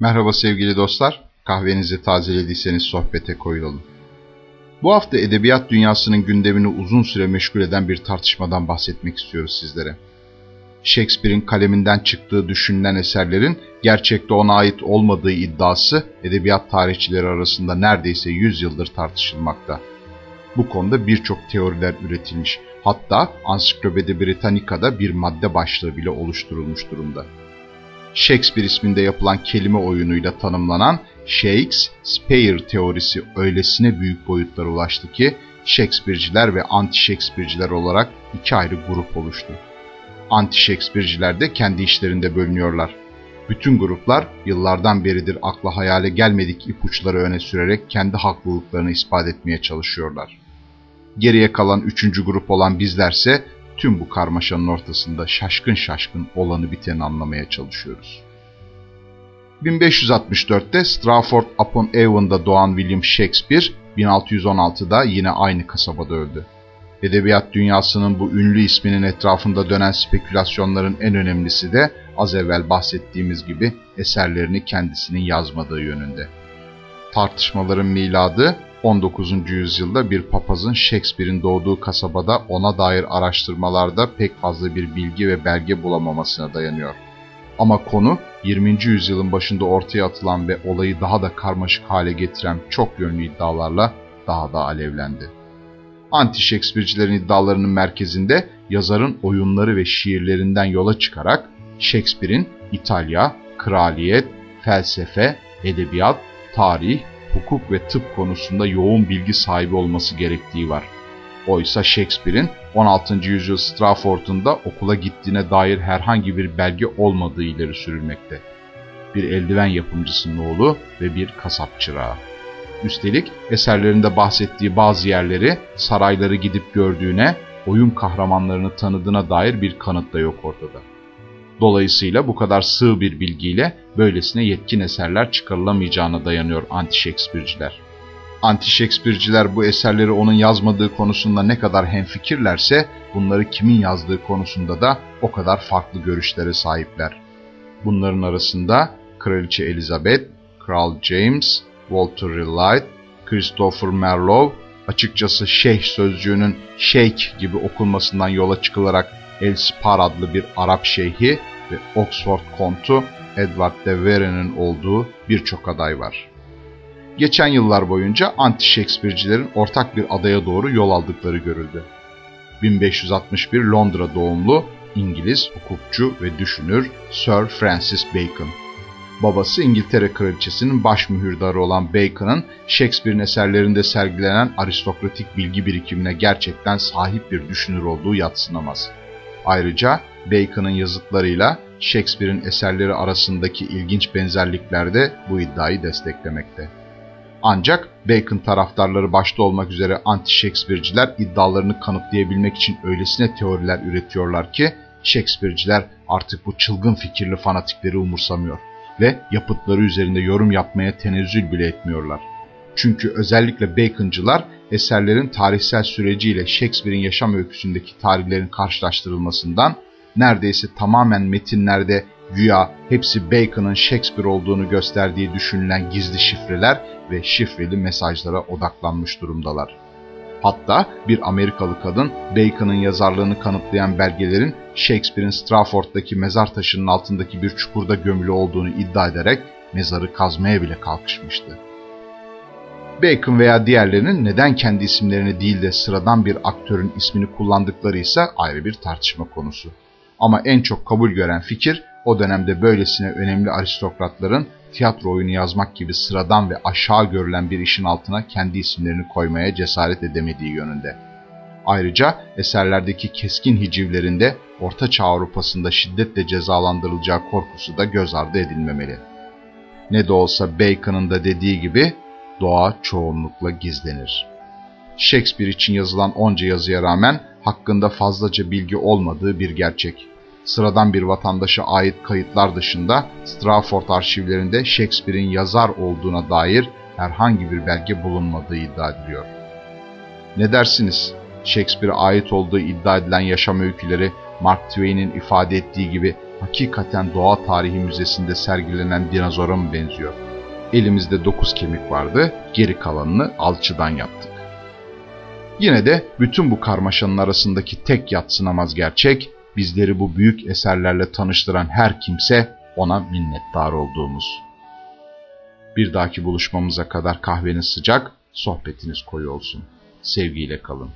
Merhaba sevgili dostlar, kahvenizi tazelediyseniz sohbete koyulalım. Bu hafta edebiyat dünyasının gündemini uzun süre meşgul eden bir tartışmadan bahsetmek istiyoruz sizlere. Shakespeare'in kaleminden çıktığı düşünülen eserlerin gerçekte ona ait olmadığı iddiası edebiyat tarihçileri arasında neredeyse 100 yıldır tartışılmakta. Bu konuda birçok teoriler üretilmiş. Hatta Ansiklopedi Britannica'da bir madde başlığı bile oluşturulmuş durumda. Shakespeare isminde yapılan kelime oyunuyla tanımlanan Shakespeare teorisi öylesine büyük boyutlara ulaştı ki Shakespeare'ciler ve anti-Shakespeare'ciler olarak iki ayrı grup oluştu. Anti-Shakespeare'ciler de kendi işlerinde bölünüyorlar. Bütün gruplar yıllardan beridir akla hayale gelmedik ipuçları öne sürerek kendi haklılıklarını ispat etmeye çalışıyorlar. Geriye kalan üçüncü grup olan bizlerse tüm bu karmaşanın ortasında şaşkın şaşkın olanı biteni anlamaya çalışıyoruz. 1564'te Stratford upon Avon'da doğan William Shakespeare, 1616'da yine aynı kasabada öldü. Edebiyat dünyasının bu ünlü isminin etrafında dönen spekülasyonların en önemlisi de az evvel bahsettiğimiz gibi eserlerini kendisinin yazmadığı yönünde. Tartışmaların miladı 19. yüzyılda bir papazın Shakespeare'in doğduğu kasabada ona dair araştırmalarda pek fazla bir bilgi ve belge bulamamasına dayanıyor. Ama konu 20. yüzyılın başında ortaya atılan ve olayı daha da karmaşık hale getiren çok yönlü iddialarla daha da alevlendi. Anti-Shakespeare'cilerin iddialarının merkezinde yazarın oyunları ve şiirlerinden yola çıkarak Shakespeare'in İtalya, kraliyet, felsefe, edebiyat, tarih, hukuk ve tıp konusunda yoğun bilgi sahibi olması gerektiği var. Oysa Shakespeare'in 16. yüzyıl Stratford'unda okula gittiğine dair herhangi bir belge olmadığı ileri sürülmekte. Bir eldiven yapımcısının oğlu ve bir kasap çırağı. Üstelik eserlerinde bahsettiği bazı yerleri, sarayları gidip gördüğüne, oyun kahramanlarını tanıdığına dair bir kanıt da yok ortada. Dolayısıyla bu kadar sığ bir bilgiyle böylesine yetkin eserler çıkarılamayacağına dayanıyor anti-Shakespeare'ciler. Anti-Shakespeare'ciler bu eserleri onun yazmadığı konusunda ne kadar hemfikirlerse bunları kimin yazdığı konusunda da o kadar farklı görüşlere sahipler. Bunların arasında Kraliçe Elizabeth, Kral James, Walter Raleigh, Christopher Marlowe, açıkçası şeyh sözcüğünün şeyk gibi okunmasından yola çıkılarak Elspar adlı bir Arap şeyhi ve Oxford kontu Edward de Vere'nin olduğu birçok aday var. Geçen yıllar boyunca anti-Shakespeare'cilerin ortak bir adaya doğru yol aldıkları görüldü. 1561 Londra doğumlu İngiliz hukukçu ve düşünür Sir Francis Bacon. Babası İngiltere Kraliçesi'nin baş mühürdarı olan Bacon'ın Shakespeare'in eserlerinde sergilenen aristokratik bilgi birikimine gerçekten sahip bir düşünür olduğu yatsınamaz. Ayrıca Bacon'ın yazıtlarıyla Shakespeare'in eserleri arasındaki ilginç benzerlikler de bu iddiayı desteklemekte. Ancak Bacon taraftarları başta olmak üzere anti-Shakespeare'ciler iddialarını kanıtlayabilmek için öylesine teoriler üretiyorlar ki Shakespeare'ciler artık bu çılgın fikirli fanatikleri umursamıyor ve yapıtları üzerinde yorum yapmaya tenezzül bile etmiyorlar. Çünkü özellikle Bacon'cılar eserlerin tarihsel süreciyle Shakespeare'in yaşam öyküsündeki tarihlerin karşılaştırılmasından neredeyse tamamen metinlerde güya hepsi Bacon'ın Shakespeare olduğunu gösterdiği düşünülen gizli şifreler ve şifreli mesajlara odaklanmış durumdalar. Hatta bir Amerikalı kadın Bacon'ın yazarlığını kanıtlayan belgelerin Shakespeare'in Stratford'daki mezar taşının altındaki bir çukurda gömülü olduğunu iddia ederek mezarı kazmaya bile kalkışmıştı. Bacon veya diğerlerinin neden kendi isimlerini değil de sıradan bir aktörün ismini kullandıkları ise ayrı bir tartışma konusu. Ama en çok kabul gören fikir o dönemde böylesine önemli aristokratların tiyatro oyunu yazmak gibi sıradan ve aşağı görülen bir işin altına kendi isimlerini koymaya cesaret edemediği yönünde. Ayrıca eserlerdeki keskin hicivlerinde Orta Çağ Avrupa'sında şiddetle cezalandırılacağı korkusu da göz ardı edilmemeli. Ne de olsa Bacon'ın da dediği gibi doğa çoğunlukla gizlenir. Shakespeare için yazılan onca yazıya rağmen hakkında fazlaca bilgi olmadığı bir gerçek. Sıradan bir vatandaşa ait kayıtlar dışında Stratford arşivlerinde Shakespeare'in yazar olduğuna dair herhangi bir belge bulunmadığı iddia ediliyor. Ne dersiniz? Shakespeare'e ait olduğu iddia edilen yaşam öyküleri Mark Twain'in ifade ettiği gibi hakikaten Doğa Tarihi Müzesi'nde sergilenen dinozora mı benziyor? Elimizde dokuz kemik vardı, geri kalanını alçıdan yaptık. Yine de bütün bu karmaşanın arasındaki tek yatsınamaz gerçek, bizleri bu büyük eserlerle tanıştıran her kimse ona minnettar olduğumuz. Bir dahaki buluşmamıza kadar kahveniz sıcak, sohbetiniz koyu olsun. Sevgiyle kalın.